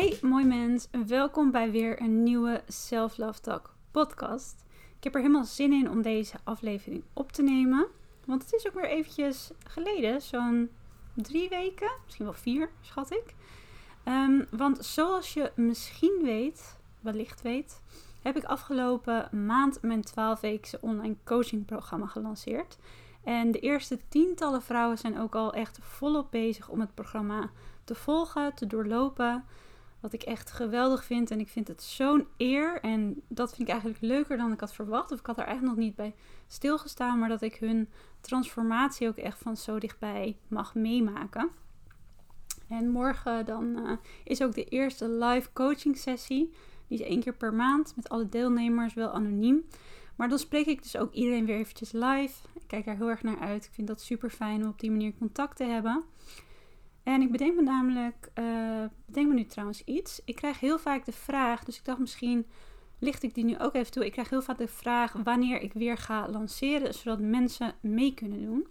Hey mooi mens, welkom bij weer een nieuwe Self Love Talk podcast. Ik heb er helemaal zin in om deze aflevering op te nemen. Want het is ook weer eventjes geleden, zo'n drie weken, misschien wel vier schat ik. Ehm, want zoals je misschien weet, wellicht weet, heb ik afgelopen maand mijn 12-weekse online coachingprogramma gelanceerd. En de eerste tientallen vrouwen zijn ook al echt volop bezig om het programma te volgen, te doorlopen. Wat ik echt geweldig vind. En ik vind het zo'n eer. En dat vind ik eigenlijk leuker dan ik had verwacht. Of ik had er eigenlijk nog niet bij stilgestaan. Maar dat ik hun transformatie ook echt van zo dichtbij mag meemaken. En morgen dan uh, is ook de eerste live coaching sessie. Die is één keer per maand met alle deelnemers, wel anoniem. Maar dan spreek ik dus ook iedereen weer eventjes live. Ik kijk er heel erg naar uit. Ik vind dat super fijn om op die manier contact te hebben. En ik bedenk me namelijk, uh, bedenk me nu trouwens iets. Ik krijg heel vaak de vraag, dus ik dacht misschien licht ik die nu ook even toe. Ik krijg heel vaak de vraag wanneer ik weer ga lanceren, zodat mensen mee kunnen doen.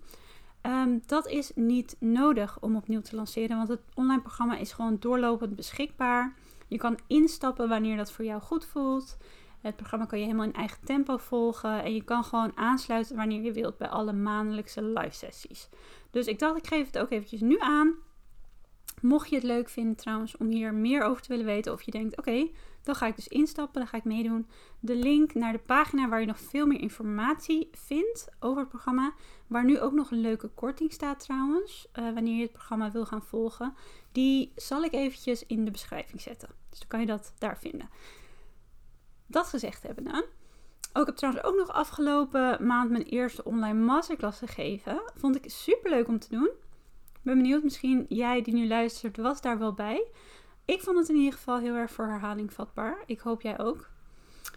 Um, dat is niet nodig om opnieuw te lanceren, want het online programma is gewoon doorlopend beschikbaar. Je kan instappen wanneer dat voor jou goed voelt. Het programma kan je helemaal in eigen tempo volgen en je kan gewoon aansluiten wanneer je wilt bij alle maandelijkse live sessies. Dus ik dacht, ik geef het ook eventjes nu aan. Mocht je het leuk vinden trouwens om hier meer over te willen weten, of je denkt: oké, dan ga ik dus instappen, dan ga ik meedoen. De link naar de pagina waar je nog veel meer informatie vindt over het programma, waar nu ook nog een leuke korting staat trouwens, uh, wanneer je het programma wil gaan volgen, die zal ik eventjes in de beschrijving zetten. Dus dan kan je dat daar vinden. Dat gezegd hebben dan. Oh, ik heb trouwens ook nog afgelopen maand mijn eerste online masterclass gegeven. Vond ik super leuk om te doen ben benieuwd, misschien jij die nu luistert, was daar wel bij. Ik vond het in ieder geval heel erg voor herhaling vatbaar. Ik hoop jij ook.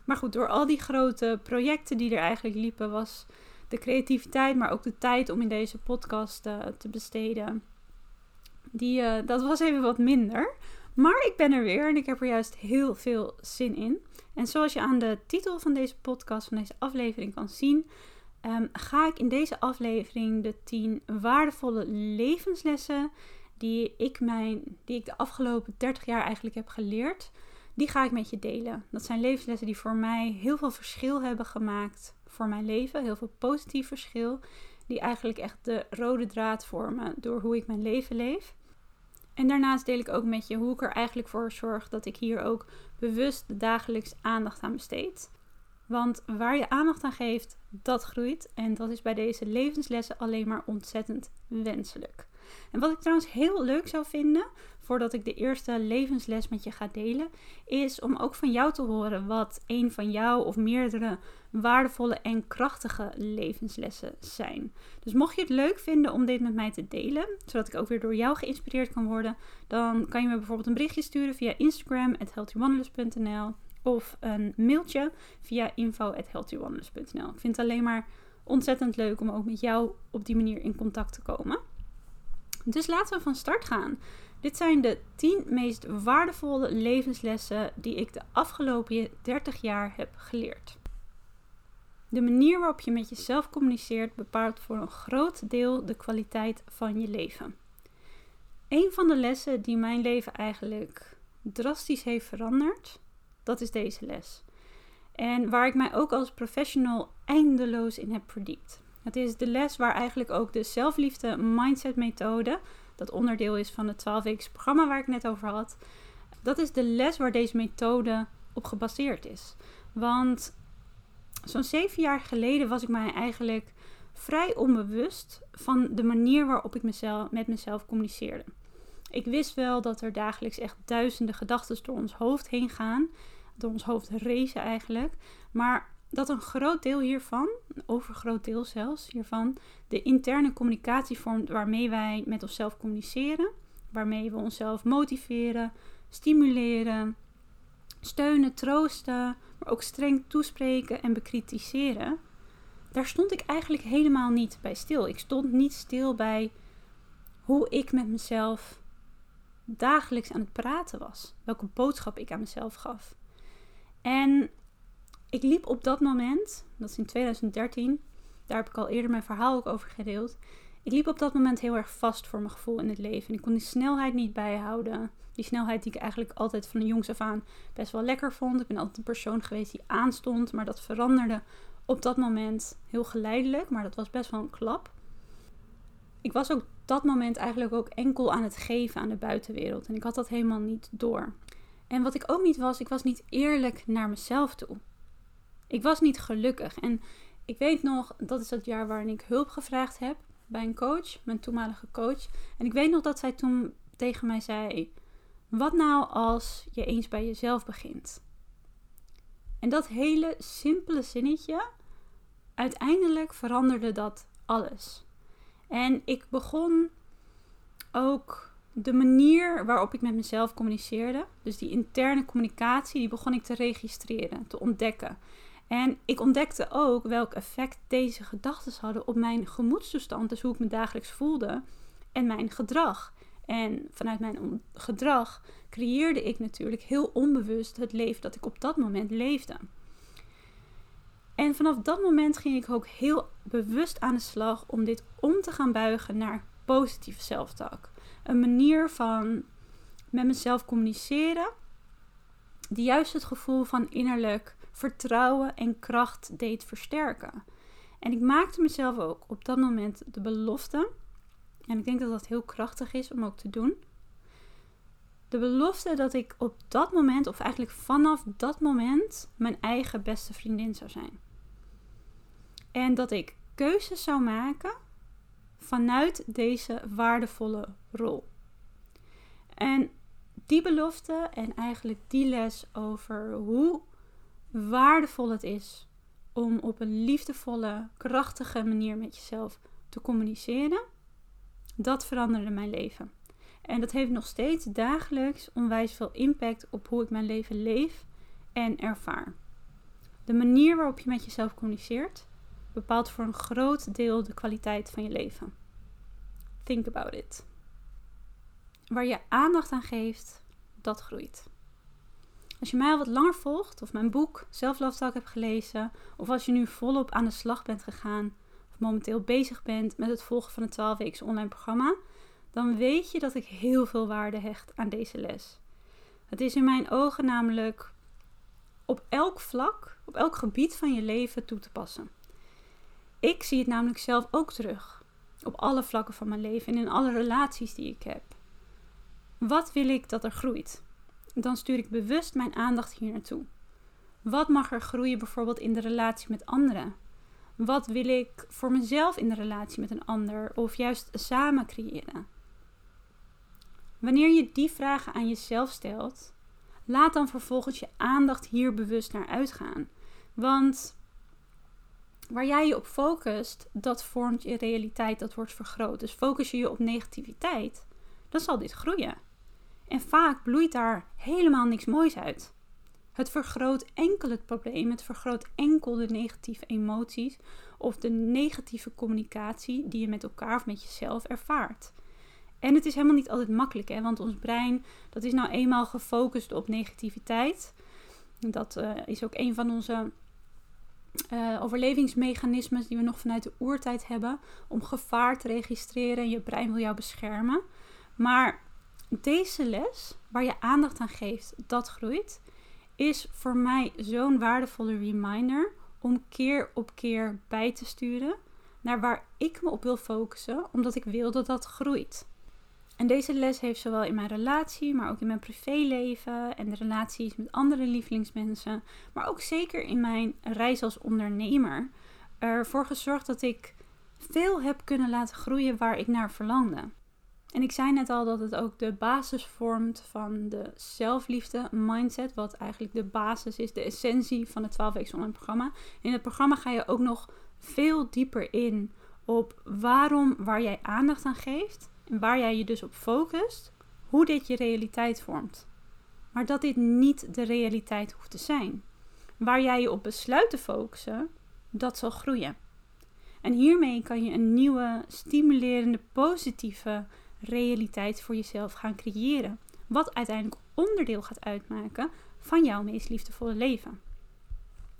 Maar goed, door al die grote projecten die er eigenlijk liepen, was de creativiteit, maar ook de tijd om in deze podcast uh, te besteden. Die, uh, dat was even wat minder. Maar ik ben er weer en ik heb er juist heel veel zin in. En zoals je aan de titel van deze podcast, van deze aflevering kan zien, um, ga ik in deze aflevering de 10 waardevolle levenslessen die ik, mijn, die ik de afgelopen 30 jaar eigenlijk heb geleerd, die ga ik met je delen. Dat zijn levenslessen die voor mij heel veel verschil hebben gemaakt voor mijn leven, heel veel positief verschil, die eigenlijk echt de rode draad vormen door hoe ik mijn leven leef. En daarnaast deel ik ook met je hoe ik er eigenlijk voor zorg dat ik hier ook bewust dagelijks aandacht aan besteed. Want waar je aandacht aan geeft, dat groeit. En dat is bij deze levenslessen alleen maar ontzettend wenselijk. En wat ik trouwens heel leuk zou vinden, voordat ik de eerste levensles met je ga delen, is om ook van jou te horen wat een van jou of meerdere waardevolle en krachtige levenslessen zijn. Dus mocht je het leuk vinden om dit met mij te delen, zodat ik ook weer door jou geïnspireerd kan worden, dan kan je me bijvoorbeeld een berichtje sturen via Instagram, healthywanderlust.nl of een mailtje via info.healthywonders.nl. Ik vind het alleen maar ontzettend leuk om ook met jou op die manier in contact te komen. Dus laten we van start gaan. Dit zijn de 10 meest waardevolle levenslessen die ik de afgelopen 30 jaar heb geleerd. De manier waarop je met jezelf communiceert bepaalt voor een groot deel de kwaliteit van je leven. Een van de lessen die mijn leven eigenlijk drastisch heeft veranderd, dat is deze les. En waar ik mij ook als professional eindeloos in heb verdiept. Het is de les waar eigenlijk ook de zelfliefde mindset methode, dat onderdeel is van het 12 weken programma waar ik net over had, dat is de les waar deze methode op gebaseerd is. Want zo'n zeven jaar geleden was ik mij eigenlijk vrij onbewust van de manier waarop ik mezelf, met mezelf communiceerde. Ik wist wel dat er dagelijks echt duizenden gedachten door ons hoofd heen gaan. Ons hoofd racen eigenlijk. Maar dat een groot deel hiervan, een overgroot deel zelfs hiervan, de interne communicatie vormt waarmee wij met onszelf communiceren. Waarmee we onszelf motiveren, stimuleren, steunen, troosten, maar ook streng toespreken en bekritiseren, daar stond ik eigenlijk helemaal niet bij stil. Ik stond niet stil bij hoe ik met mezelf dagelijks aan het praten was. Welke boodschap ik aan mezelf gaf. En ik liep op dat moment, dat is in 2013, daar heb ik al eerder mijn verhaal ook over gedeeld. Ik liep op dat moment heel erg vast voor mijn gevoel in het leven. Ik kon die snelheid niet bijhouden. Die snelheid die ik eigenlijk altijd van de jongs af aan best wel lekker vond. Ik ben altijd een persoon geweest die aanstond, maar dat veranderde op dat moment heel geleidelijk. Maar dat was best wel een klap. Ik was ook dat moment eigenlijk ook enkel aan het geven aan de buitenwereld. En ik had dat helemaal niet door. En wat ik ook niet was, ik was niet eerlijk naar mezelf toe. Ik was niet gelukkig. En ik weet nog, dat is het jaar waarin ik hulp gevraagd heb bij een coach, mijn toenmalige coach. En ik weet nog dat zij toen tegen mij zei: Wat nou als je eens bij jezelf begint? En dat hele simpele zinnetje, uiteindelijk veranderde dat alles. En ik begon ook de manier waarop ik met mezelf communiceerde, dus die interne communicatie, die begon ik te registreren, te ontdekken. En ik ontdekte ook welk effect deze gedachten hadden op mijn gemoedstoestand, dus hoe ik me dagelijks voelde en mijn gedrag. En vanuit mijn gedrag creëerde ik natuurlijk heel onbewust het leven dat ik op dat moment leefde. En vanaf dat moment ging ik ook heel bewust aan de slag om dit om te gaan buigen naar positieve zelftalk. Een manier van met mezelf communiceren, die juist het gevoel van innerlijk vertrouwen en kracht deed versterken. En ik maakte mezelf ook op dat moment de belofte, en ik denk dat dat heel krachtig is om ook te doen. De belofte dat ik op dat moment, of eigenlijk vanaf dat moment, mijn eigen beste vriendin zou zijn. En dat ik keuzes zou maken vanuit deze waardevolle rol. En die belofte en eigenlijk die les over hoe waardevol het is om op een liefdevolle, krachtige manier met jezelf te communiceren, dat veranderde mijn leven. En dat heeft nog steeds dagelijks onwijs veel impact op hoe ik mijn leven leef en ervaar. De manier waarop je met jezelf communiceert bepaalt voor een groot deel de kwaliteit van je leven. Think about it. Waar je aandacht aan geeft, dat groeit. Als je mij al wat langer volgt, of mijn boek Self hebt gelezen, of als je nu volop aan de slag bent gegaan, of momenteel bezig bent met het volgen van het 12 weken online programma, dan weet je dat ik heel veel waarde hecht aan deze les. Het is in mijn ogen namelijk op elk vlak, op elk gebied van je leven toe te passen. Ik zie het namelijk zelf ook terug. Op alle vlakken van mijn leven en in alle relaties die ik heb. Wat wil ik dat er groeit? Dan stuur ik bewust mijn aandacht hier naartoe. Wat mag er groeien bijvoorbeeld in de relatie met anderen? Wat wil ik voor mezelf in de relatie met een ander of juist samen creëren? Wanneer je die vragen aan jezelf stelt, laat dan vervolgens je aandacht hier bewust naar uitgaan. Want waar jij je op focust, dat vormt je realiteit, dat wordt vergroot. Dus focus je je op negativiteit, dan zal dit groeien. En vaak bloeit daar helemaal niks moois uit. Het vergroot enkel het probleem, het vergroot enkel de negatieve emoties of de negatieve communicatie die je met elkaar of met jezelf ervaart. En het is helemaal niet altijd makkelijk, hè? want ons brein dat is nou eenmaal gefocust op negativiteit. Dat uh, is ook een van onze uh, overlevingsmechanismes die we nog vanuit de oertijd hebben om gevaar te registreren en je brein wil jou beschermen. Maar deze les, waar je aandacht aan geeft, dat groeit, is voor mij zo'n waardevolle reminder om keer op keer bij te sturen naar waar ik me op wil focussen, omdat ik wil dat dat groeit. En deze les heeft zowel in mijn relatie, maar ook in mijn privéleven en de relaties met andere lievelingsmensen, maar ook zeker in mijn reis als ondernemer, ervoor gezorgd dat ik veel heb kunnen laten groeien waar ik naar verlangde. En ik zei net al dat het ook de basis vormt van de zelfliefde mindset, wat eigenlijk de basis is, de essentie van het 12 weken online programma. In het programma ga je ook nog veel dieper in op waarom, waar jij aandacht aan geeft en waar jij je dus op focust, hoe dit je realiteit vormt. maar dat dit niet de realiteit hoeft te zijn. Waar jij je op besluit te focussen, dat zal groeien. En hiermee kan je een nieuwe, stimulerende, positieve realiteit voor jezelf gaan creëren. Wat uiteindelijk onderdeel gaat uitmaken van jouw meest liefdevolle leven.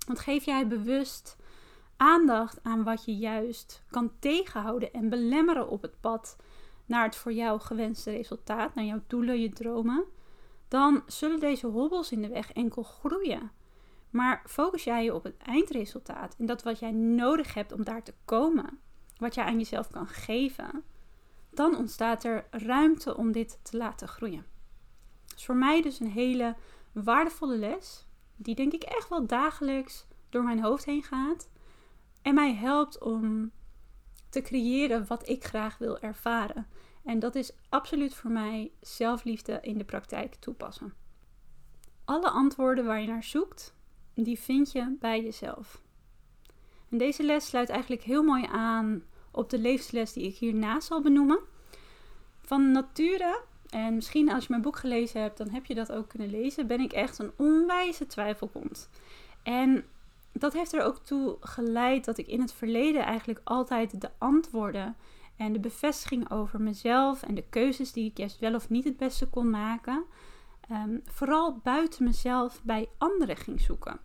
Want geef jij bewust aandacht aan wat je juist kan tegenhouden en belemmeren op het pad naar het voor jou gewenste resultaat, naar jouw doelen, je dromen, dan zullen deze hobbels in de weg enkel groeien. Maar focus jij je op het eindresultaat en dat wat jij nodig hebt om daar te komen, wat jij aan jezelf kan geven, dan ontstaat er ruimte om dit te laten groeien. is voor mij dus een hele waardevolle les, die denk ik echt wel dagelijks door mijn hoofd heen gaat en mij helpt om te creëren wat ik graag wil ervaren. En dat is absoluut voor mij zelfliefde in de praktijk toepassen. Alle antwoorden waar je naar zoekt, die vind je bij jezelf. En deze les sluit eigenlijk heel mooi aan op de levensles die ik hierna zal benoemen. Van nature, en misschien als je mijn boek gelezen hebt, dan heb je dat ook kunnen lezen, ben ik echt een onwijze twijfelkont. En dat heeft er ook toe geleid dat ik in het verleden eigenlijk altijd de antwoorden en de bevestiging over mezelf en de keuzes die ik juist wel of niet het beste kon maken, um, vooral buiten mezelf bij anderen ging zoeken.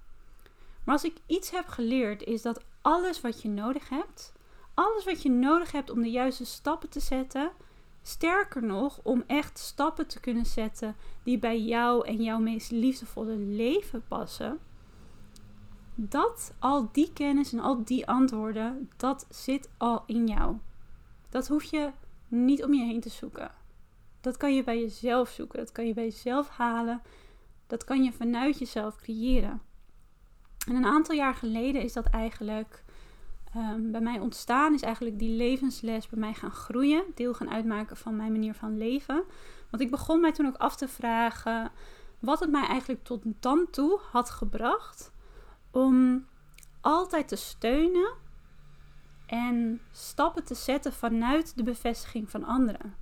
Maar als ik iets heb geleerd, is dat alles wat je nodig hebt, alles wat je nodig hebt om de juiste stappen te zetten, sterker nog, om echt stappen te kunnen zetten die bij jou en jouw meest liefdevolle leven passen, dat, al die kennis en al die antwoorden, dat zit al in jou. Dat hoef je niet om je heen te zoeken. Dat kan je bij jezelf zoeken. Dat kan je bij jezelf halen. Dat kan je vanuit jezelf creëren. En een aantal jaar geleden is dat eigenlijk um, bij mij ontstaan. Is eigenlijk die levensles bij mij gaan groeien. Deel gaan uitmaken van mijn manier van leven. Want ik begon mij toen ook af te vragen wat het mij eigenlijk tot dan toe had gebracht om altijd te steunen en stappen te zetten vanuit de bevestiging van anderen.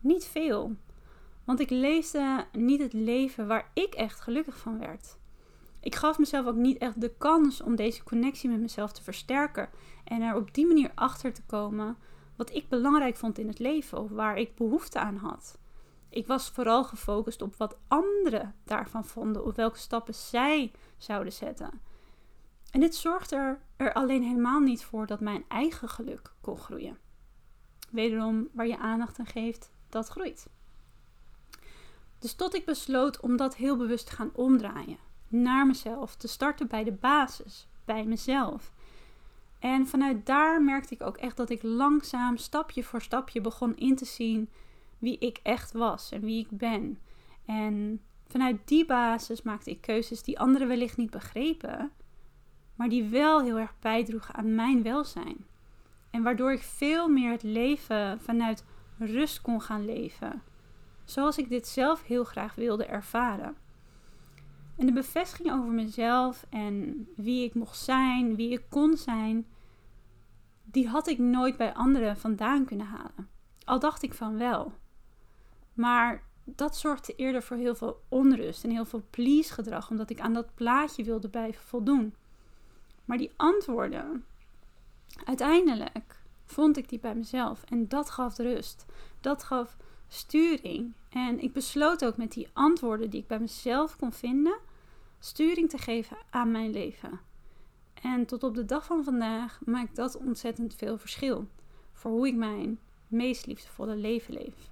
Niet veel, want ik leefde niet het leven waar ik echt gelukkig van werd. Ik gaf mezelf ook niet echt de kans om deze connectie met mezelf te versterken en er op die manier achter te komen wat ik belangrijk vond in het leven of waar ik behoefte aan had. Ik was vooral gefocust op wat anderen daarvan vonden, of welke stappen zij zouden zetten. En dit zorgde er, er alleen helemaal niet voor dat mijn eigen geluk kon groeien. Wederom, waar je aandacht aan geeft, dat groeit. Dus tot ik besloot om dat heel bewust te gaan omdraaien. Naar mezelf, te starten bij de basis, bij mezelf. En vanuit daar merkte ik ook echt dat ik langzaam, stapje voor stapje begon in te zien wie ik echt was en wie ik ben. En vanuit die basis maakte ik keuzes die anderen wellicht niet begrepen, maar die wel heel erg bijdroegen aan mijn welzijn. En waardoor ik veel meer het leven vanuit rust kon gaan leven, zoals ik dit zelf heel graag wilde ervaren. En de bevestiging over mezelf en wie ik mocht zijn, wie ik kon zijn, die had ik nooit bij anderen vandaan kunnen halen. Al dacht ik van wel. Maar dat zorgde eerder voor heel veel onrust en heel veel please gedrag, omdat ik aan dat plaatje wilde blijven voldoen. Maar die antwoorden, uiteindelijk vond ik die bij mezelf en dat gaf rust. Dat gaf sturing. En ik besloot ook met die antwoorden die ik bij mezelf kon vinden, sturing te geven aan mijn leven. En tot op de dag van vandaag maakt dat ontzettend veel verschil voor hoe ik mijn meest liefdevolle leven leef.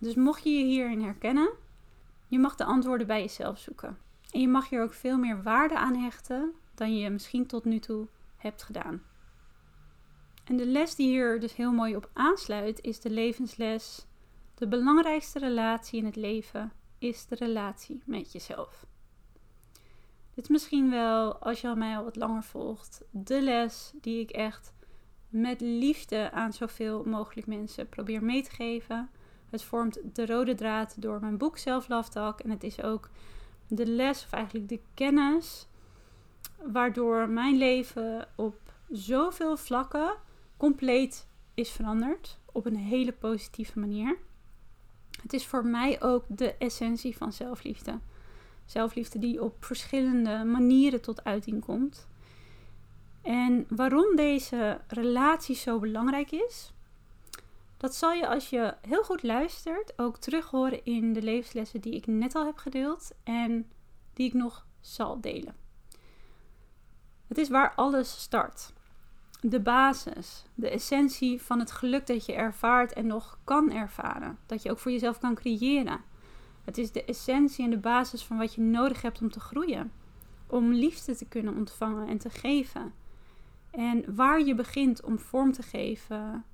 Dus mocht je je hierin herkennen, je mag de antwoorden bij jezelf zoeken. En je mag hier ook veel meer waarde aan hechten dan je misschien tot nu toe hebt gedaan. En de les die hier dus heel mooi op aansluit is de levensles. De belangrijkste relatie in het leven is de relatie met jezelf. Dit is misschien wel, als je mij al wat langer volgt, de les die ik echt met liefde aan zoveel mogelijk mensen probeer mee te geven. Het vormt de rode draad door mijn boek Self. En het is ook de les, of eigenlijk de kennis, waardoor mijn leven op zoveel vlakken compleet is veranderd. Op een hele positieve manier. Het is voor mij ook de essentie van zelfliefde. Zelfliefde die op verschillende manieren tot uiting komt. En waarom deze relatie zo belangrijk is, dat zal je als je heel goed luistert ook terug horen in de levenslessen die ik net al heb gedeeld en die ik nog zal delen. Het is waar alles start. De basis, de essentie van het geluk dat je ervaart en nog kan ervaren. Dat je ook voor jezelf kan creëren. Het is de essentie en de basis van wat je nodig hebt om te groeien. Om liefde te kunnen ontvangen en te geven. En waar je begint om vorm te geven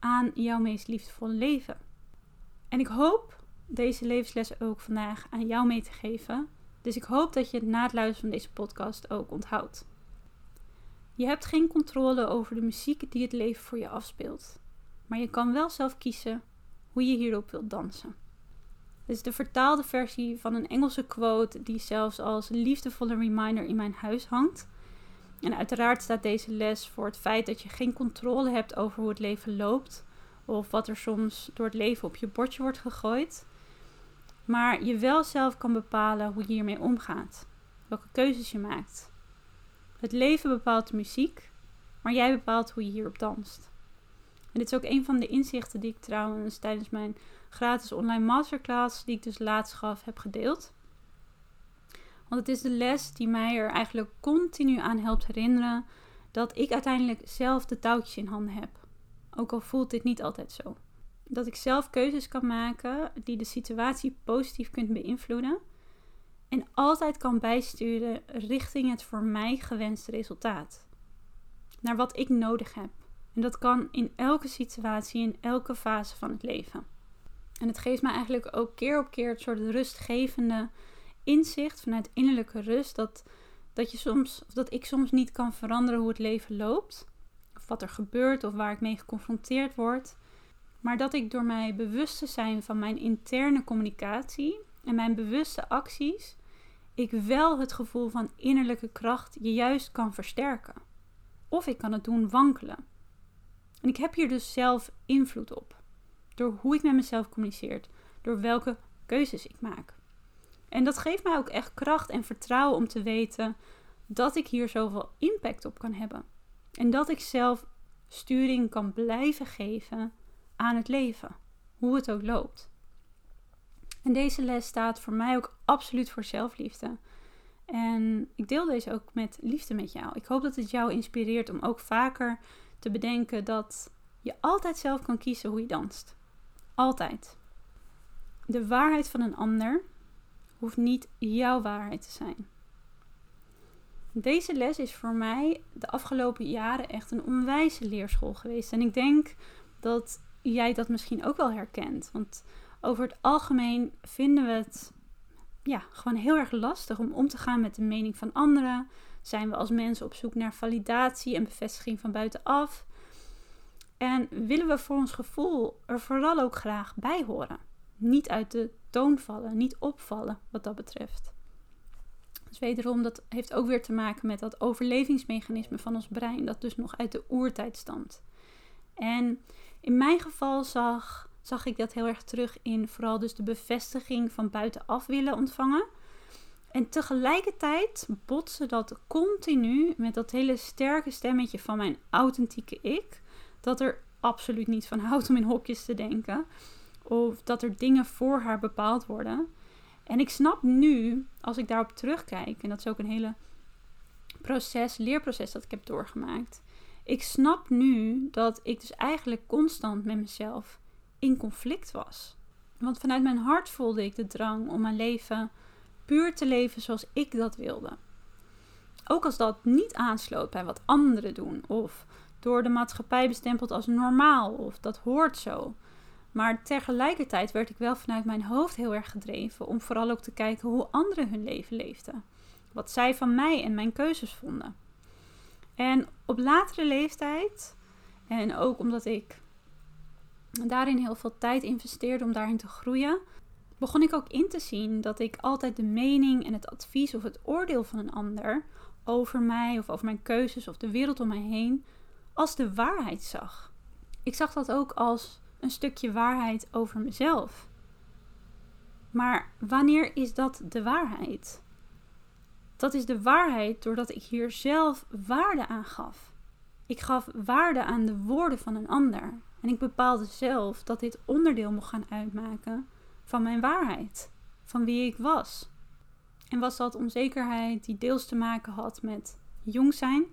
aan jouw meest liefdevolle leven. En ik hoop deze levensles ook vandaag aan jou mee te geven. Dus ik hoop dat je het na het luisteren van deze podcast ook onthoudt. Je hebt geen controle over de muziek die het leven voor je afspeelt. Maar je kan wel zelf kiezen hoe je hierop wilt dansen. Dit is de vertaalde versie van een Engelse quote die zelfs als liefdevolle reminder in mijn huis hangt. En uiteraard staat deze les voor het feit dat je geen controle hebt over hoe het leven loopt. Of wat er soms door het leven op je bordje wordt gegooid. Maar je wel zelf kan bepalen hoe je hiermee omgaat. Welke keuzes je maakt. Het leven bepaalt de muziek, maar jij bepaalt hoe je hierop danst. En dit is ook een van de inzichten die ik trouwens tijdens mijn gratis online masterclass, die ik dus laatst gaf, heb gedeeld. Want het is de les die mij er eigenlijk continu aan helpt herinneren dat ik uiteindelijk zelf de touwtjes in handen heb. Ook al voelt dit niet altijd zo. Dat ik zelf keuzes kan maken die de situatie positief kunnen beïnvloeden. En altijd kan bijsturen richting het voor mij gewenste resultaat. Naar wat ik nodig heb. En dat kan in elke situatie, in elke fase van het leven. En het geeft mij eigenlijk ook keer op keer het soort rustgevende inzicht vanuit innerlijke rust. Dat, dat, je soms, of dat ik soms niet kan veranderen hoe het leven loopt. Of wat er gebeurt of waar ik mee geconfronteerd word. Maar dat ik door mij bewust te zijn van mijn interne communicatie en mijn bewuste acties, ik wel het gevoel van innerlijke kracht je juist kan versterken. Of ik kan het doen wankelen. En ik heb hier dus zelf invloed op. Door hoe ik met mezelf communiceer. Door welke keuzes ik maak. En dat geeft mij ook echt kracht en vertrouwen om te weten dat ik hier zoveel impact op kan hebben. En dat ik zelf sturing kan blijven geven aan het leven. Hoe het ook loopt. En deze les staat voor mij ook absoluut voor zelfliefde. En ik deel deze ook met liefde met jou. Ik hoop dat het jou inspireert om ook vaker te bedenken dat je altijd zelf kan kiezen hoe je danst. Altijd. De waarheid van een ander hoeft niet jouw waarheid te zijn. Deze les is voor mij de afgelopen jaren echt een onwijze leerschool geweest. En ik denk dat jij dat misschien ook wel herkent. Want over het algemeen vinden we het ja, gewoon heel erg lastig om om te gaan met de mening van anderen. Zijn we als mensen op zoek naar validatie en bevestiging van buitenaf? En willen we voor ons gevoel er vooral ook graag bij horen? Niet uit de toon vallen, niet opvallen wat dat betreft. Dus wederom, dat heeft ook weer te maken met dat overlevingsmechanisme van ons brein, dat dus nog uit de oertijd stamt. En in mijn geval zag, zag ik dat heel erg terug in vooral dus de bevestiging van buitenaf willen ontvangen. En tegelijkertijd botste dat continu met dat hele sterke stemmetje van mijn authentieke ik. Dat er absoluut niet van houdt om in hokjes te denken. Of dat er dingen voor haar bepaald worden. En ik snap nu, als ik daarop terugkijk, en dat is ook een hele proces, leerproces dat ik heb doorgemaakt. Ik snap nu dat ik dus eigenlijk constant met mezelf in conflict was. Want vanuit mijn hart voelde ik de drang om mijn leven puur te leven zoals ik dat wilde. Ook als dat niet aansloot bij wat anderen doen, of door de maatschappij bestempeld als normaal, of dat hoort zo. Maar tegelijkertijd werd ik wel vanuit mijn hoofd heel erg gedreven om vooral ook te kijken hoe anderen hun leven leefden. Wat zij van mij en mijn keuzes vonden. En op latere leeftijd, en ook omdat ik daarin heel veel tijd investeerde om daarin te groeien, begon ik ook in te zien dat ik altijd de mening en het advies of het oordeel van een ander over mij of over mijn keuzes of de wereld om mij heen als de waarheid zag. Ik zag dat ook als een stukje waarheid over mezelf. Maar wanneer is dat de waarheid? Dat is de waarheid doordat ik hier zelf waarde aan gaf. Ik gaf waarde aan de woorden van een ander. En ik bepaalde zelf dat dit onderdeel mocht gaan uitmaken van mijn waarheid, van wie ik was. En was dat onzekerheid die deels te maken had met jong zijn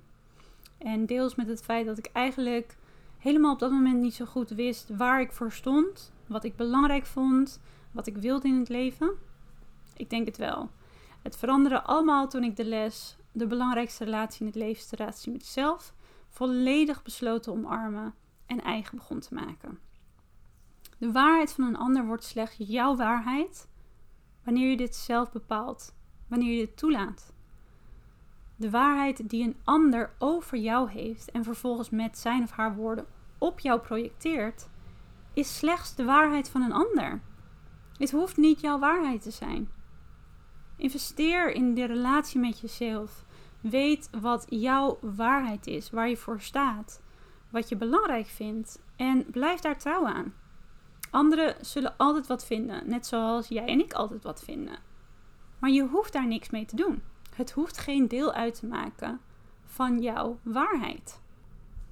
en deels met het feit dat ik eigenlijk helemaal op dat moment niet zo goed wist waar ik voor stond, wat ik belangrijk vond, wat ik wilde in het leven? Ik denk het wel. Het veranderde allemaal toen ik de les, de belangrijkste relatie in het leven de relatie met jezelf, volledig besloten omarmen en eigen begon te maken. De waarheid van een ander wordt slechts jouw waarheid wanneer je dit zelf bepaalt, wanneer je dit toelaat. De waarheid die een ander over jou heeft en vervolgens met zijn of haar woorden op jou projecteert, is slechts de waarheid van een ander. Het hoeft niet jouw waarheid te zijn. Investeer in de relatie met jezelf. Weet wat jouw waarheid is, waar je voor staat, wat je belangrijk vindt en blijf daar trouw aan. Anderen zullen altijd wat vinden, net zoals jij en ik altijd wat vinden. Maar je hoeft daar niks mee te doen. Het hoeft geen deel uit te maken van jouw waarheid.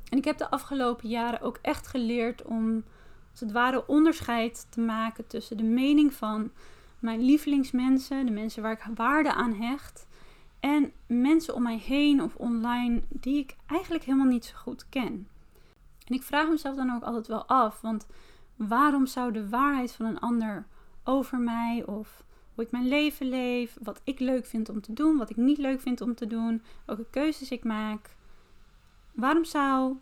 En ik heb de afgelopen jaren ook echt geleerd om als het ware onderscheid te maken tussen de mening van mijn lievelingsmensen, de mensen waar ik waarde aan hecht, en mensen om mij heen of online die ik eigenlijk helemaal niet zo goed ken. En ik vraag mezelf dan ook altijd wel af, want waarom zou de waarheid van een ander over mij of hoe ik mijn leven leef, wat ik leuk vind om te doen, wat ik niet leuk vind om te doen, welke keuzes ik maak, waarom zou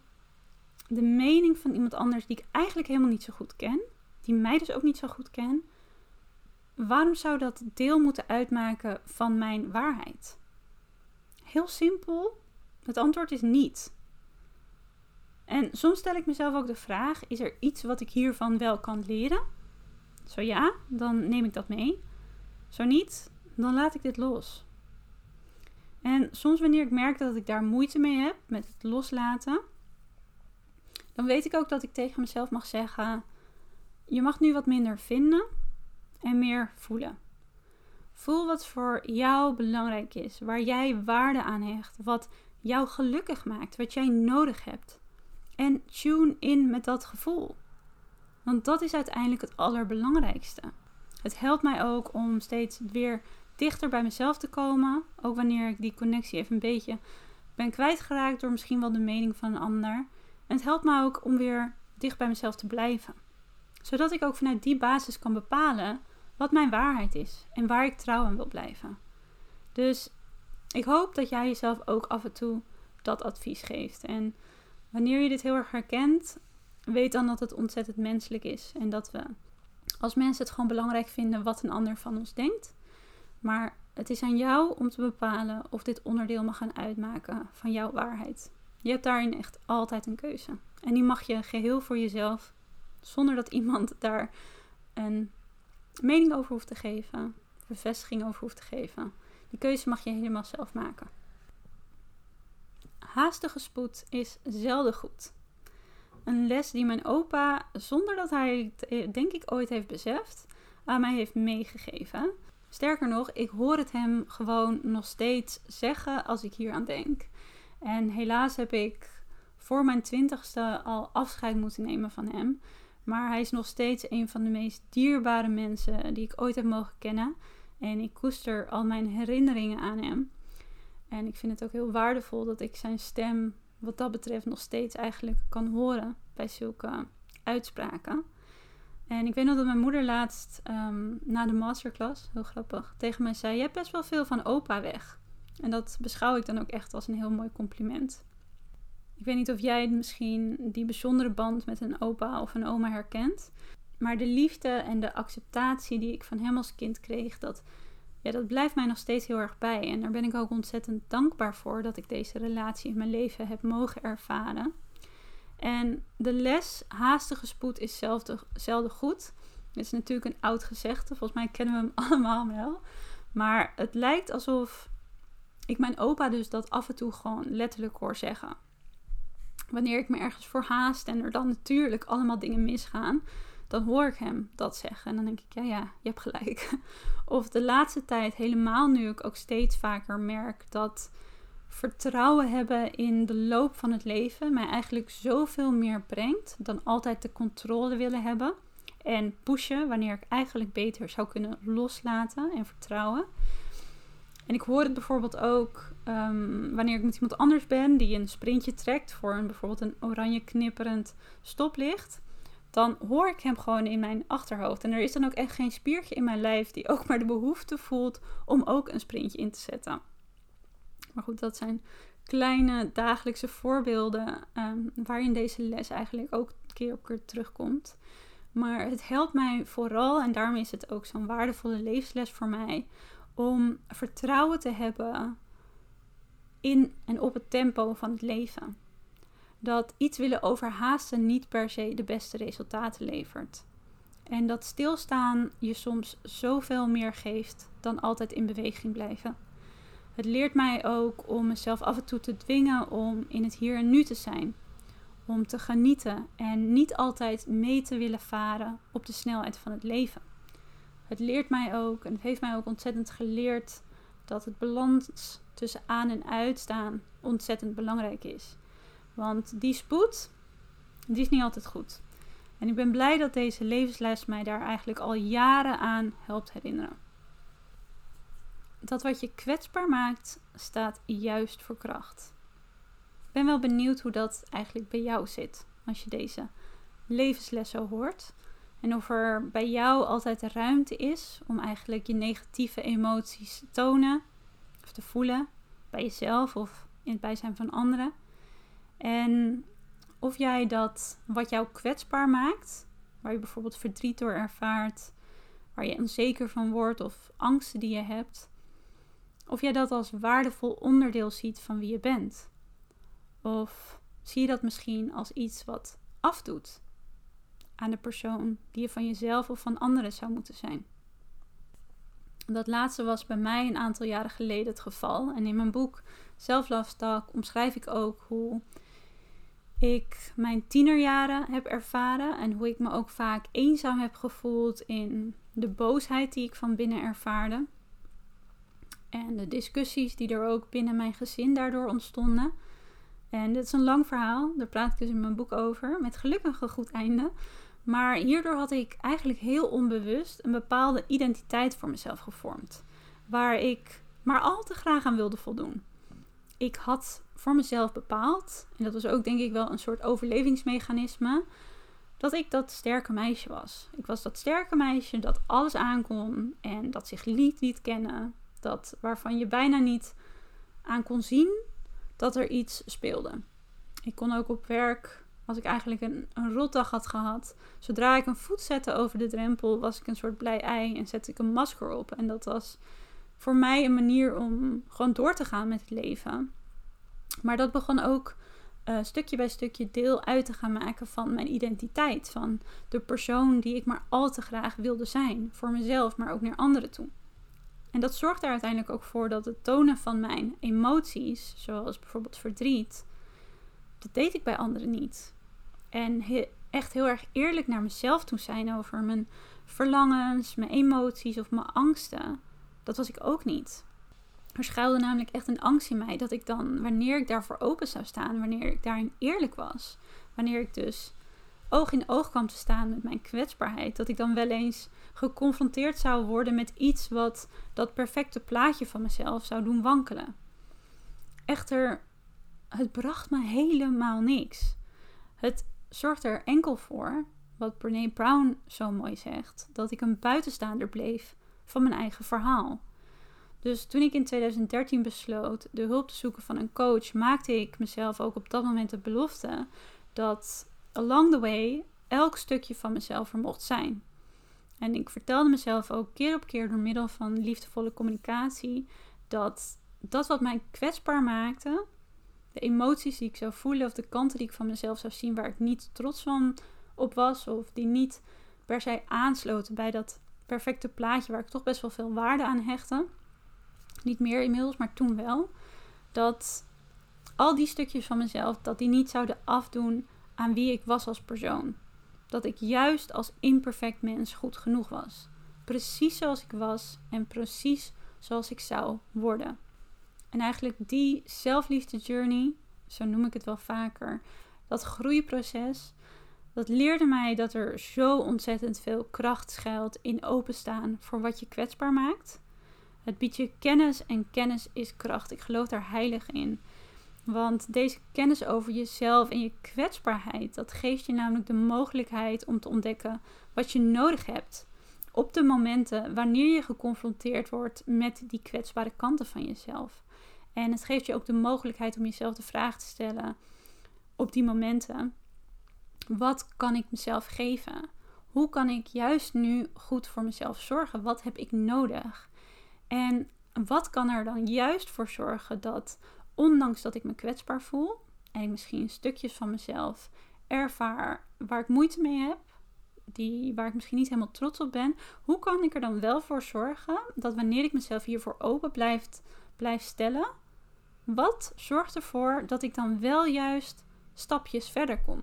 de mening van iemand anders die ik eigenlijk helemaal niet zo goed ken, die mij dus ook niet zo goed ken, waarom zou dat deel moeten uitmaken van mijn waarheid? Heel simpel, het antwoord is niet. En soms stel ik mezelf ook de vraag: is er iets wat ik hiervan wel kan leren? Zo ja, dan neem ik dat mee. Zo niet, dan laat ik dit los. En soms wanneer ik merk dat ik daar moeite mee heb met het loslaten, dan weet ik ook dat ik tegen mezelf mag zeggen: je mag nu wat minder vinden en meer voelen. Voel wat voor jou belangrijk is, waar jij waarde aan hecht, wat jou gelukkig maakt, wat jij nodig hebt. En tune in met dat gevoel. Want dat is uiteindelijk het allerbelangrijkste. Het helpt mij ook om steeds weer dichter bij mezelf te komen. Ook wanneer ik die connectie even een beetje ben kwijtgeraakt door misschien wel de mening van een ander. En het helpt me ook om weer dicht bij mezelf te blijven. Zodat ik ook vanuit die basis kan bepalen wat mijn waarheid is en waar ik trouw aan wil blijven. Dus ik hoop dat jij jezelf ook af en toe dat advies geeft. En wanneer je dit heel erg herkent, weet dan dat het ontzettend menselijk is. En dat we als mensen het gewoon belangrijk vinden wat een ander van ons denkt. Maar het is aan jou om te bepalen of dit onderdeel mag gaan uitmaken van jouw waarheid. Je hebt daarin echt altijd een keuze. En die mag je geheel voor jezelf, zonder dat iemand daar een mening over hoeft te geven, bevestiging over hoeft te geven. Die keuze mag je helemaal zelf maken. Haastige spoed is zelden goed. Een les die mijn opa, zonder dat hij het eh, denk ik ooit heeft beseft, aan mij heeft meegegeven. Sterker nog, ik hoor het hem gewoon nog steeds zeggen als ik hier aan denk. En helaas heb ik voor mijn twintigste al afscheid moeten nemen van hem. Maar hij is nog steeds een van de meest dierbare mensen die ik ooit heb mogen kennen. En ik koester al mijn herinneringen aan hem. En ik vind het ook heel waardevol dat ik zijn stem wat dat betreft nog steeds eigenlijk kan horen bij zulke uitspraken. En ik weet nog dat mijn moeder laatst um, na de masterclass, heel grappig, tegen mij zei: Je hebt best wel veel van opa weg. En dat beschouw ik dan ook echt als een heel mooi compliment. Ik weet niet of jij misschien die bijzondere band met een opa of een oma herkent. Maar de liefde en de acceptatie die ik van hem als kind kreeg, dat, ja, dat blijft mij nog steeds heel erg bij. En daar ben ik ook ontzettend dankbaar voor dat ik deze relatie in mijn leven heb mogen ervaren. En de les haastige spoed is zelden, zelden goed. Dit is natuurlijk een oud gezegde. Volgens mij kennen we hem allemaal wel. Maar het lijkt alsof ik mijn opa dus dat af en toe gewoon letterlijk hoor zeggen. Wanneer ik me ergens voor haast en er dan natuurlijk allemaal dingen misgaan, dan hoor ik hem dat zeggen. En dan denk ik, ja, ja, je hebt gelijk. Of de laatste tijd helemaal nu ik ook steeds vaker merk dat vertrouwen hebben in de loop van het leven mij eigenlijk zoveel meer brengt dan altijd de controle willen hebben. En pushen wanneer ik eigenlijk beter zou kunnen loslaten en vertrouwen. En ik hoor het bijvoorbeeld ook ehm, wanneer ik met iemand anders ben die een sprintje trekt voor een, bijvoorbeeld een oranje knipperend stoplicht. Dan hoor ik hem gewoon in mijn achterhoofd. En er is dan ook echt geen spiertje in mijn lijf die ook maar de behoefte voelt om ook een sprintje in te zetten. Maar goed, dat zijn kleine dagelijkse voorbeelden um, waarin deze les eigenlijk ook keer op keer terugkomt. Maar het helpt mij vooral, en daarom is het ook zo'n waardevolle levensles voor mij, om vertrouwen te hebben in en op het tempo van het leven. Dat iets willen overhaasten niet per se de beste resultaten levert. En dat stilstaan je soms zoveel meer geeft dan altijd in beweging blijven. Het leert mij ook om mezelf af en toe te dwingen om in het hier en nu te zijn. Om te genieten en niet altijd mee te willen varen op de snelheid van het leven. Het leert mij ook, en het heeft mij ook ontzettend geleerd, dat het balans tussen aan en uitstaan ontzettend belangrijk is. Want die spoed, die is niet altijd goed. En ik ben blij dat deze levensles mij daar eigenlijk al jaren aan helpt herinneren. Dat wat je kwetsbaar maakt, staat juist voor kracht. Ik ben wel benieuwd hoe dat eigenlijk bij jou zit als je deze levensles zo hoort. En of er bij jou altijd ruimte is om eigenlijk je negatieve emoties te tonen of te voelen bij jezelf of in het bijzijn van anderen. En of jij dat wat jou kwetsbaar maakt, waar je bijvoorbeeld verdriet door ervaart, waar je onzeker van wordt of angsten die je hebt, of jij dat als waardevol onderdeel ziet van wie je bent. Of zie je dat misschien als iets wat afdoet aan de persoon die je van jezelf of van anderen zou moeten zijn. Dat laatste was bij mij een aantal jaren geleden het geval. En in mijn boek Self omschrijf ik ook hoe ik mijn tienerjaren heb ervaren en hoe ik me ook vaak eenzaam heb gevoeld in de boosheid die ik van binnen ervaarde. En de discussies die er ook binnen mijn gezin daardoor ontstonden. En dit is een lang verhaal, daar praat ik dus in mijn boek over, met gelukkig een goed einde. Maar hierdoor had ik eigenlijk heel onbewust een bepaalde identiteit voor mezelf gevormd. Waar ik maar al te graag aan wilde voldoen. Ik had voor mezelf bepaald, en dat was ook denk ik wel een soort overlevingsmechanisme, dat ik dat sterke meisje was. Ik was dat sterke meisje dat alles aankon en dat zich liet liet kennen. Dat waarvan je bijna niet aan kon zien dat er iets speelde. Ik kon ook op werk als ik eigenlijk een, een rotdag had gehad, zodra ik een voet zette over de drempel, was ik een soort blij ei en zette ik een masker op. En dat was voor mij een manier om gewoon door te gaan met het leven. Maar dat begon ook uh, stukje bij stukje deel uit te gaan maken van mijn identiteit. Van de persoon die ik maar al te graag wilde zijn. Voor mezelf, maar ook naar anderen toe. En dat zorgde er uiteindelijk ook voor dat het tonen van mijn emoties, zoals bijvoorbeeld verdriet, dat deed ik bij anderen niet. En echt heel erg eerlijk naar mezelf toe zijn over mijn verlangens, mijn emoties of mijn angsten. Dat was ik ook niet. Er schuilde namelijk echt een angst in mij dat ik dan, wanneer ik daarvoor open zou staan, wanneer ik daarin eerlijk was, wanneer ik dus oog in oog kwam te staan met mijn kwetsbaarheid, dat ik dan wel eens geconfronteerd zou worden met iets wat dat perfecte plaatje van mezelf zou doen wankelen. Echter het bracht me helemaal niks. Het zorgde er enkel voor, wat Brene Brown zo mooi zegt, dat ik een buitenstaander bleef van mijn eigen verhaal. Dus toen ik in 2013 besloot de hulp te zoeken van een coach, maakte ik mezelf ook op dat moment de belofte dat along the way elk stukje van mezelf er mocht zijn. En ik vertelde mezelf ook keer op keer door middel van liefdevolle communicatie dat dat wat mij kwetsbaar maakte, de emoties die ik zou voelen of de kanten die ik van mezelf zou zien waar ik niet trots van op was of die niet per se aansloten bij dat perfecte plaatje waar ik toch best wel veel waarde aan hechtte. Niet meer inmiddels, maar toen wel. Dat al die stukjes van mezelf, dat die niet zouden afdoen aan wie ik was als persoon. dat ik juist als imperfect mens goed genoeg was. Precies zoals ik was en precies zoals ik zou worden. En eigenlijk die zelfliefde journey, zo noem ik het wel vaker, dat groeiproces, dat leerde mij dat er zo ontzettend veel kracht schuilt in openstaan voor wat je kwetsbaar maakt. Het biedt je kennis en kennis is kracht. Ik geloof daar heilig in. Want deze kennis over jezelf en je kwetsbaarheid, dat geeft je namelijk de mogelijkheid om te ontdekken wat je nodig hebt op de momenten wanneer je geconfronteerd wordt met die kwetsbare kanten van jezelf. En het geeft je ook de mogelijkheid om jezelf de vraag te stellen op die momenten: wat kan ik mezelf geven? Hoe kan ik juist nu goed voor mezelf zorgen? Wat heb ik nodig? En wat kan er dan juist voor zorgen dat, ondanks dat ik me kwetsbaar voel en ik misschien stukjes van mezelf ervaar waar ik moeite mee heb, die, waar ik misschien niet helemaal trots op ben, hoe kan ik er dan wel voor zorgen dat wanneer ik mezelf hiervoor open blijf, blijf stellen, wat zorgt ervoor dat ik dan wel juist stapjes verder kom?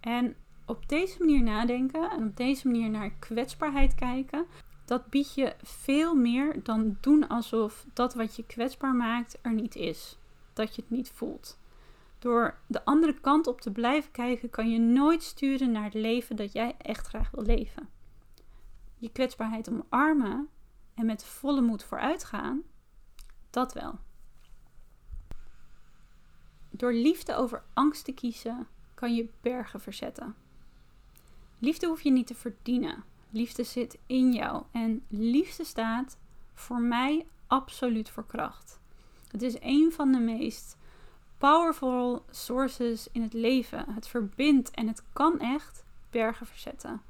En op deze manier nadenken en op deze manier naar kwetsbaarheid kijken, dat biedt je veel meer dan doen alsof dat wat je kwetsbaar maakt er niet is. Dat je het niet voelt. Door de andere kant op te blijven kijken, kan je nooit sturen naar het leven dat jij echt graag wil leven. Je kwetsbaarheid omarmen en met volle moed vooruit gaan, dat wel. Door liefde over angst te kiezen, kan je bergen verzetten. Liefde hoef je niet te verdienen. Liefde zit in jou. En liefde staat voor mij absoluut voor kracht. Het is een van de meest powerful sources in het leven. Het verbindt en het kan echt bergen verzetten.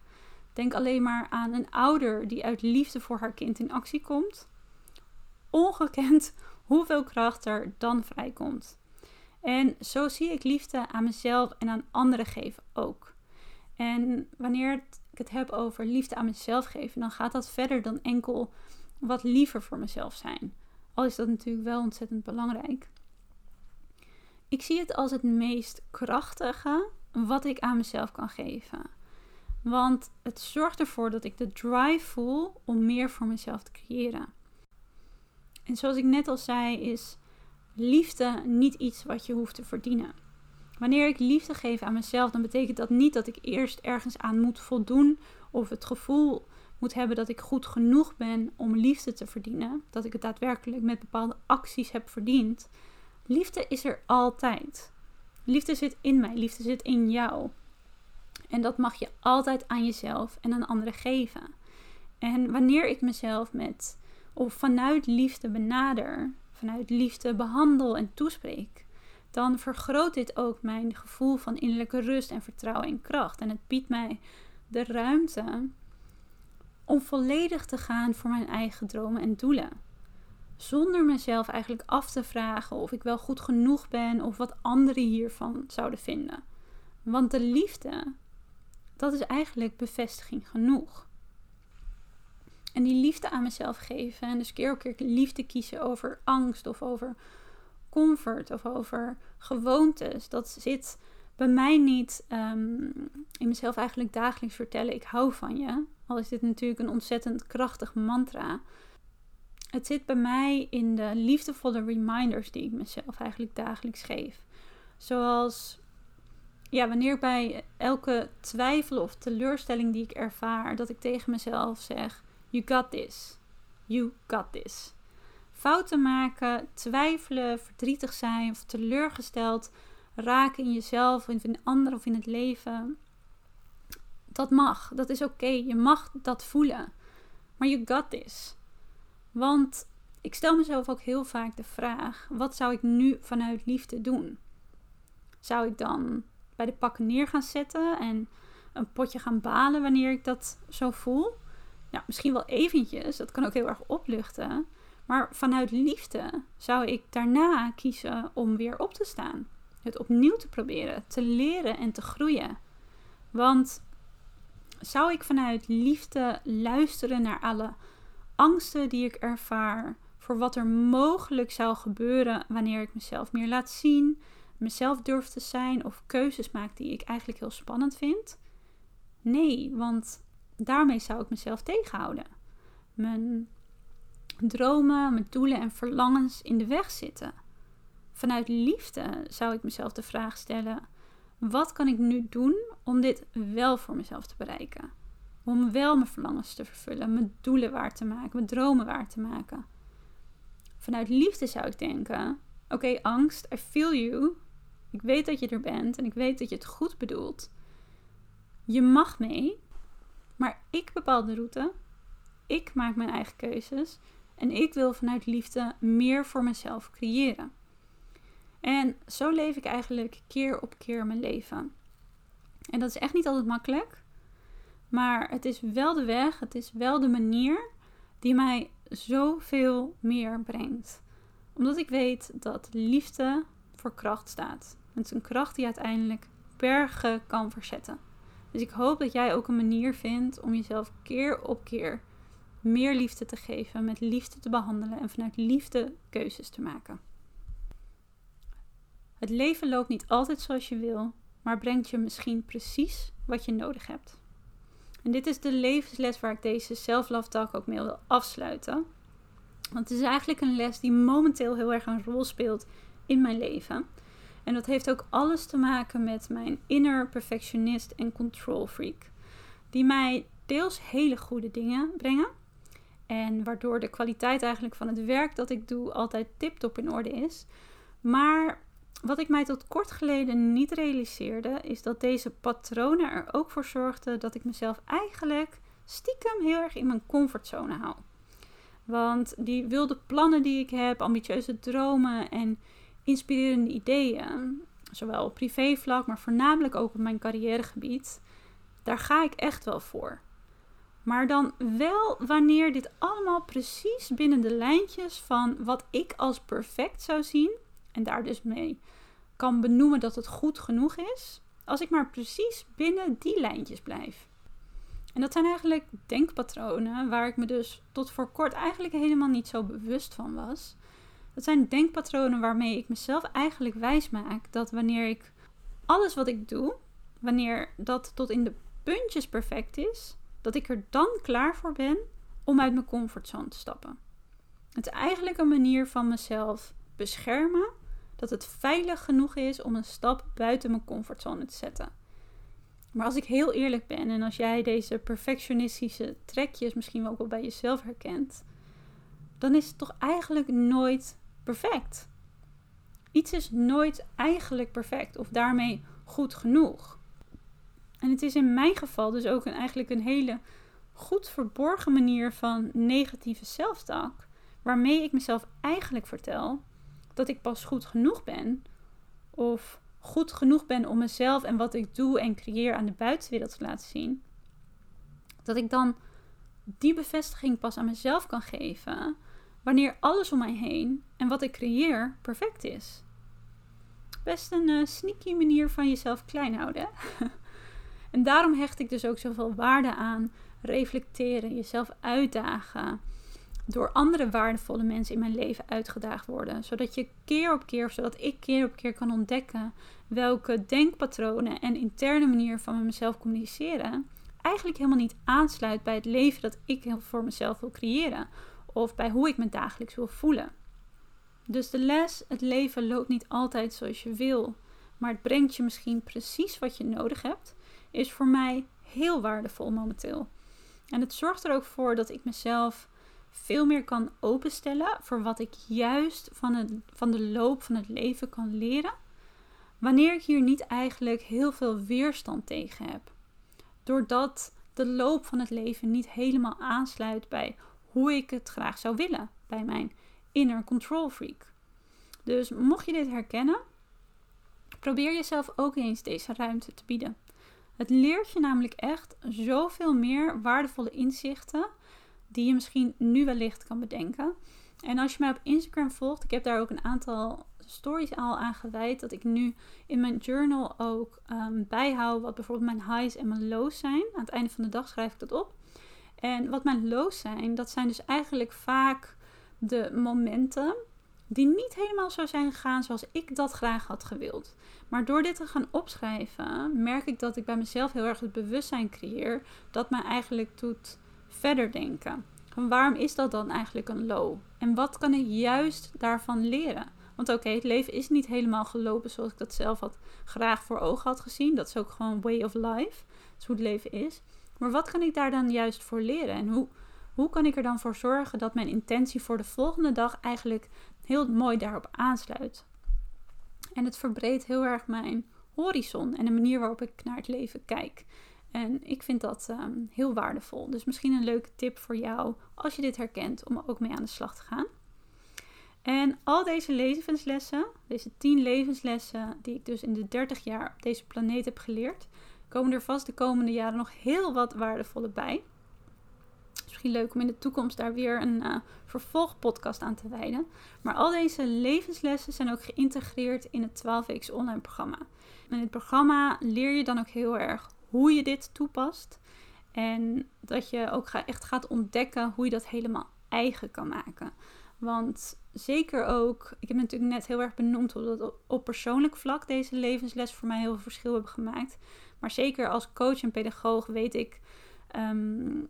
Denk alleen maar aan een ouder die uit liefde voor haar kind in actie komt. Ongekend hoeveel kracht er dan vrijkomt. En zo zie ik liefde aan mezelf en aan anderen geven ook. En wanneer ik het heb over liefde aan mezelf geven, dan gaat dat verder dan enkel wat liever voor mezelf zijn. Al is dat natuurlijk wel ontzettend belangrijk. Ik zie het als het meest krachtige wat ik aan mezelf kan geven. Want het zorgt ervoor dat ik de drive voel om meer voor mezelf te creëren. En zoals ik net al zei, is liefde niet iets wat je hoeft te verdienen. Wanneer ik liefde geef aan mezelf, dan betekent dat niet dat ik eerst ergens aan moet voldoen of het gevoel moet hebben dat ik goed genoeg ben om liefde te verdienen. Dat ik het daadwerkelijk met bepaalde acties heb verdiend. Liefde is er altijd. Liefde zit in mij, liefde zit in jou. En dat mag je altijd aan jezelf en aan anderen geven. En wanneer ik mezelf met of vanuit liefde benader, vanuit liefde behandel en toespreek, dan vergroot dit ook mijn gevoel van innerlijke rust en vertrouwen en kracht. En het biedt mij de ruimte om volledig te gaan voor mijn eigen dromen en doelen. Zonder mezelf eigenlijk af te vragen of ik wel goed genoeg ben of wat anderen hiervan zouden vinden. Want de liefde, dat is eigenlijk bevestiging genoeg. En die liefde aan mezelf geven en dus keer op keer liefde kiezen over angst of over comfort of over gewoontes. Dat zit bij mij niet um, in mezelf eigenlijk dagelijks vertellen: ik hou van je. Al is dit natuurlijk een ontzettend krachtig mantra. Het zit bij mij in de liefdevolle reminders die ik mezelf eigenlijk dagelijks geef. Zoals ja, wanneer bij elke twijfel of teleurstelling die ik ervaar, dat ik tegen mezelf zeg: You got this. You got this fouten maken, twijfelen, verdrietig zijn of teleurgesteld raken in jezelf of in anderen of in het leven. Dat mag, dat is oké. Je mag dat voelen. Maar you got this. Want ik stel mezelf ook heel vaak de vraag: wat zou ik nu vanuit liefde doen? Zou ik dan bij de pakken neer gaan zetten en een potje gaan balen wanneer ik dat zo voel? Nou, misschien wel eventjes. Dat kan ook heel erg opluchten. Maar vanuit liefde zou ik daarna kiezen om weer op te staan. Het opnieuw te proberen, te leren en te groeien. Want zou ik vanuit liefde luisteren naar alle angsten die ik ervaar voor wat er mogelijk zou gebeuren wanneer ik mezelf meer laat zien, mezelf durf te zijn of keuzes maak die ik eigenlijk heel spannend vind? Nee, want daarmee zou ik mezelf tegenhouden. Mijn dromen, mijn doelen en verlangens in de weg zitten. Vanuit liefde zou ik mezelf de vraag stellen: wat kan ik nu doen om dit wel voor mezelf te bereiken? Om wel mijn verlangens te vervullen, mijn doelen waar te maken, mijn dromen waar te maken. Vanuit liefde zou ik denken: oké, angst, I feel you. Ik weet dat je er bent en ik weet dat je het goed bedoelt. Je mag mee, maar ik bepaal de route. Ik maak mijn eigen keuzes en ik wil vanuit liefde meer voor mezelf creëren. En zo leef ik eigenlijk keer op keer mijn leven. En dat is echt niet altijd makkelijk. Maar het is wel de weg, het is wel de manier die mij zoveel meer brengt. Omdat ik weet dat liefde voor kracht staat. Het is een kracht die uiteindelijk bergen kan verzetten. Dus ik hoop dat jij ook een manier vindt om jezelf keer op keer meer liefde te geven, met liefde te behandelen en vanuit liefde keuzes te maken. Het leven loopt niet altijd zoals je wil, maar brengt je misschien precies wat je nodig hebt. En dit is de levensles waar ik deze self-love talk ook mee wil afsluiten. Want het is eigenlijk een les die momenteel heel erg een rol speelt in mijn leven. En dat heeft ook alles te maken met mijn inner perfectionist en control freak. Die mij deels hele goede dingen brengen. En waardoor de kwaliteit eigenlijk van het werk dat ik doe altijd tip-top in orde is. Maar wat ik mij tot kort geleden niet realiseerde, is dat deze patronen er ook voor zorgden dat ik mezelf eigenlijk stiekem heel erg in mijn comfortzone hou. Want die wilde plannen die ik heb, ambitieuze dromen en inspirerende ideeën, zowel op privévlak, maar voornamelijk ook op mijn carrièregebied, daar ga ik echt wel voor. Maar dan wel wanneer dit allemaal precies binnen de lijntjes van wat ik als perfect zou zien en daar dus mee kan benoemen dat het goed genoeg is, als ik maar precies binnen die lijntjes blijf. En dat zijn eigenlijk denkpatronen waar ik me dus tot voor kort eigenlijk helemaal niet zo bewust van was. Dat zijn denkpatronen waarmee ik mezelf eigenlijk wijs maak dat wanneer ik alles wat ik doe, wanneer dat tot in de puntjes perfect is, dat ik er dan klaar voor ben om uit mijn comfortzone te stappen. Het is eigenlijk een manier van mezelf beschermen dat het veilig genoeg is om een stap buiten mijn comfortzone te zetten. Maar als ik heel eerlijk ben en als jij deze perfectionistische trekjes misschien ook wel bij jezelf herkent, dan is het toch eigenlijk nooit perfect. Iets is nooit eigenlijk perfect of daarmee goed genoeg. En het is in mijn geval dus ook een, eigenlijk een hele goed verborgen manier van negatieve zelftalk, waarmee ik mezelf eigenlijk vertel dat ik pas goed genoeg ben. Of goed genoeg ben om mezelf en wat ik doe en creëer aan de buitenwereld te laten zien. Dat ik dan die bevestiging pas aan mezelf kan geven wanneer alles om mij heen en wat ik creëer perfect is. Best een uh, sneaky manier van jezelf klein houden. en daarom hecht ik dus ook zoveel waarde aan reflecteren, jezelf uitdagen, door andere waardevolle mensen in mijn leven uitgedaagd worden. Zodat je keer op keer, zodat ik keer op keer kan ontdekken welke denkpatronen en interne manier van mezelf communiceren eigenlijk helemaal niet aansluit bij het leven dat ik voor mezelf wil creëren. Of bij hoe ik me dagelijks wil voelen. Dus de les, het leven loopt niet altijd zoals je wil, maar het brengt je misschien precies wat je nodig hebt, is voor mij heel waardevol momenteel. En het zorgt er ook voor dat ik mezelf veel meer kan openstellen voor wat ik juist van, het, van de loop van het leven kan leren, wanneer ik hier niet eigenlijk heel veel weerstand tegen heb. Doordat de loop van het leven niet helemaal aansluit bij hoe ik het graag zou willen, bij mijn inner control freak. Dus mocht je dit herkennen, probeer jezelf ook eens deze ruimte te bieden. Het leert je namelijk echt zoveel meer waardevolle inzichten die je misschien nu wellicht kan bedenken. En als je mij op Instagram volgt, ik heb daar ook een aantal stories al aan gewijd. Dat ik nu in mijn journal ook um, bijhoud wat bijvoorbeeld mijn highs en mijn lows zijn. Aan het einde van de dag schrijf ik dat op. En wat mijn lows zijn, dat zijn dus eigenlijk vaak de momenten die niet helemaal zo zijn gegaan zoals ik dat graag had gewild. Maar door dit te gaan opschrijven, merk ik dat ik bij mezelf heel erg het bewustzijn creëer dat mij eigenlijk doet verder denken. Van waarom is dat dan eigenlijk een low? En wat kan ik juist daarvan leren? Want oké, het leven is niet helemaal gelopen zoals ik dat zelf had graag voor ogen had gezien. Dat is ook gewoon way of life. Dat is hoe het leven is. Maar wat kan ik daar dan juist voor leren? En hoe, hoe kan ik er dan voor zorgen dat mijn intentie voor de volgende dag eigenlijk heel mooi daarop aansluit? En het verbreedt heel erg mijn horizon en de manier waarop ik naar het leven kijk. En ik vind dat ehm, heel waardevol. Dus misschien een leuke tip voor jou als je dit herkent om ook mee aan de slag te gaan. En al deze levenslessen, deze 10 levenslessen die ik dus in de 30 jaar op deze planeet heb geleerd, komen er vast de komende jaren nog heel wat waardevolle bij. Misschien leuk om in de toekomst daar weer een uh, vervolgpodcast aan te wijden. Maar al deze levenslessen zijn ook geïntegreerd in het 12 weeks online programma. In het programma leer je dan ook heel erg hoe je dit toepast. En dat je ook echt gaat ontdekken hoe je dat helemaal eigen kan maken. Want zeker ook, ik heb natuurlijk net heel erg benoemd hoe dat op persoonlijk vlak deze levensles voor mij heel veel verschil hebben gemaakt. Maar zeker als coach en pedagoog weet ik ehm,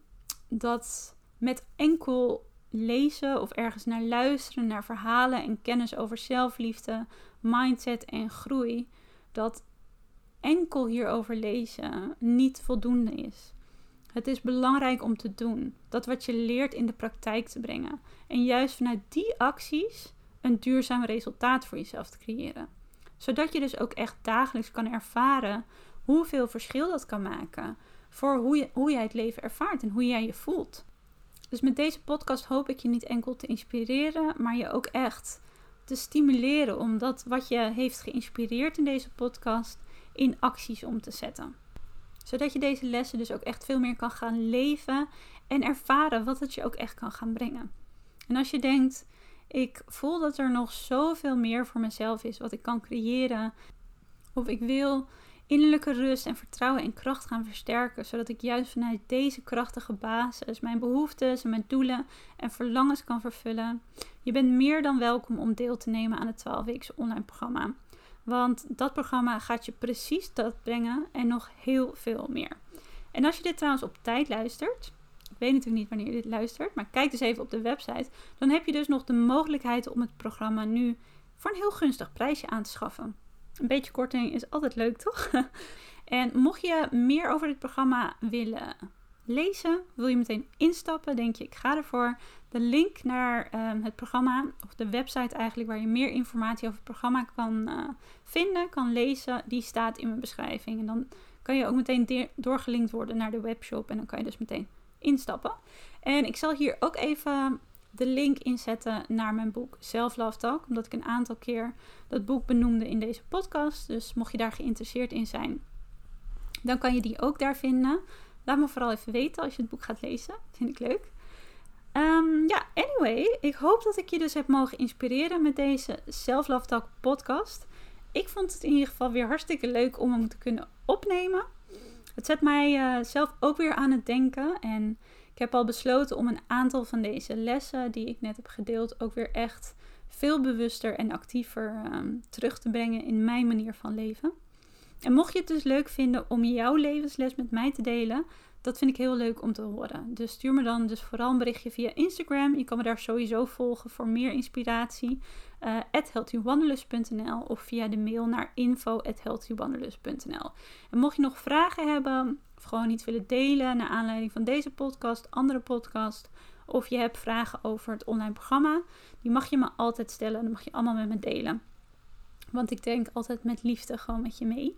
dat met enkel lezen of ergens naar luisteren, naar verhalen en kennis over zelfliefde, mindset en groei, dat enkel hierover lezen niet voldoende is. Het is belangrijk om te doen, dat wat je leert in de praktijk te brengen. En juist vanuit die acties een duurzaam resultaat voor jezelf te creëren. Zodat je dus ook echt dagelijks kan ervaren hoeveel verschil dat kan maken voor hoe, je, hoe jij het leven ervaart en hoe jij je voelt. Dus met deze podcast hoop ik je niet enkel te inspireren, maar je ook echt te stimuleren om dat wat je heeft geïnspireerd in deze podcast in acties om te zetten. Zodat je deze lessen dus ook echt veel meer kan gaan leven en ervaren wat het je ook echt kan gaan brengen. En als je denkt, ik voel dat er nog zoveel meer voor mezelf is wat ik kan creëren, of ik wil innerlijke rust en vertrouwen en kracht gaan versterken, zodat ik juist vanuit deze krachtige basis mijn behoeftes en mijn doelen en verlangens kan vervullen. Je bent meer dan welkom om deel te nemen aan het 12 weken online programma. Want dat programma gaat je precies dat brengen en nog heel veel meer. En als je dit trouwens op tijd luistert, ik weet natuurlijk niet wanneer je dit luistert, maar kijk dus even op de website. Dan heb je dus nog de mogelijkheid om het programma nu voor een heel gunstig prijsje aan te schaffen. Een beetje korting is altijd leuk, toch? en mocht je meer over dit programma willen lezen, wil je meteen instappen, denk je ik ga ervoor. De link naar ehm, het programma, of de website eigenlijk, waar je meer informatie over het programma kan uh, vinden, kan lezen, die staat in mijn beschrijving. En dan kan je ook meteen doorgelinkt worden naar de webshop en dan kan je dus meteen instappen. En ik zal hier ook even de link inzetten naar mijn boek Self omdat ik een aantal keer dat boek benoemde in deze podcast. Dus mocht je daar geïnteresseerd in zijn, dan kan je die ook daar vinden. Laat me vooral even weten als je het boek gaat lezen. Vind ik leuk. Um, ja, anyway, ik hoop dat ik je dus heb mogen inspireren met deze Self podcast. Ik vond het in ieder geval weer hartstikke leuk om hem te kunnen opnemen. Het zet mij uh, zelf ook weer aan het denken. En heb al besloten om een aantal van deze lessen die ik net heb gedeeld ook weer echt veel bewuster en actiever um, terug te brengen in mijn manier van leven. En mocht je het dus leuk vinden om jouw levensles met mij te delen, dat vind ik heel leuk om te horen. Dus stuur me dan dus vooral een berichtje via Instagram. Je kan me daar sowieso volgen voor meer inspiratie. Uh, of via de mail naar info.healthywanderlust.nl En mocht je nog vragen hebben of gewoon iets willen delen naar aanleiding van deze podcast, andere podcast... of je hebt vragen over het online programma, die mag je me altijd stellen. Dan mag je allemaal met me delen. Want ik denk altijd met liefde gewoon met je mee.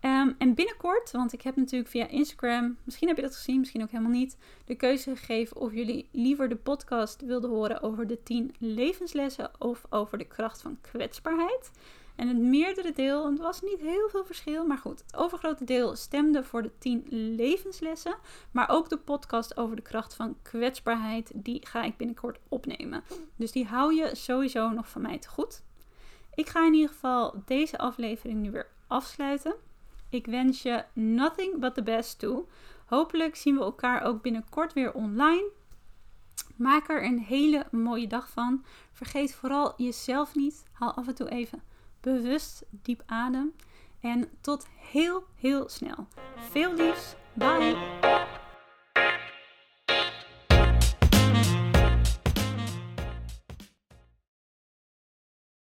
Ehm, en binnenkort, want ik heb natuurlijk via Instagram, misschien heb je dat gezien, misschien ook helemaal niet, de keuze gegeven of jullie liever de podcast wilden horen over de 10 levenslessen of over de kracht van kwetsbaarheid. En het meerdere deel, het was niet heel veel verschil, maar goed, het overgrote deel stemde voor de 10 levenslessen. Maar ook de podcast over de kracht van kwetsbaarheid, die ga ik binnenkort opnemen. Dus die hou je sowieso nog van mij te goed. Ik ga in ieder geval deze aflevering nu weer afsluiten. Ik wens je nothing but the best toe. Hopelijk zien we elkaar ook binnenkort weer online. Maak er een hele mooie dag van. Vergeet vooral jezelf niet. Haal af en toe even bewust diep adem. En tot heel, heel snel. Veel liefs. Bye.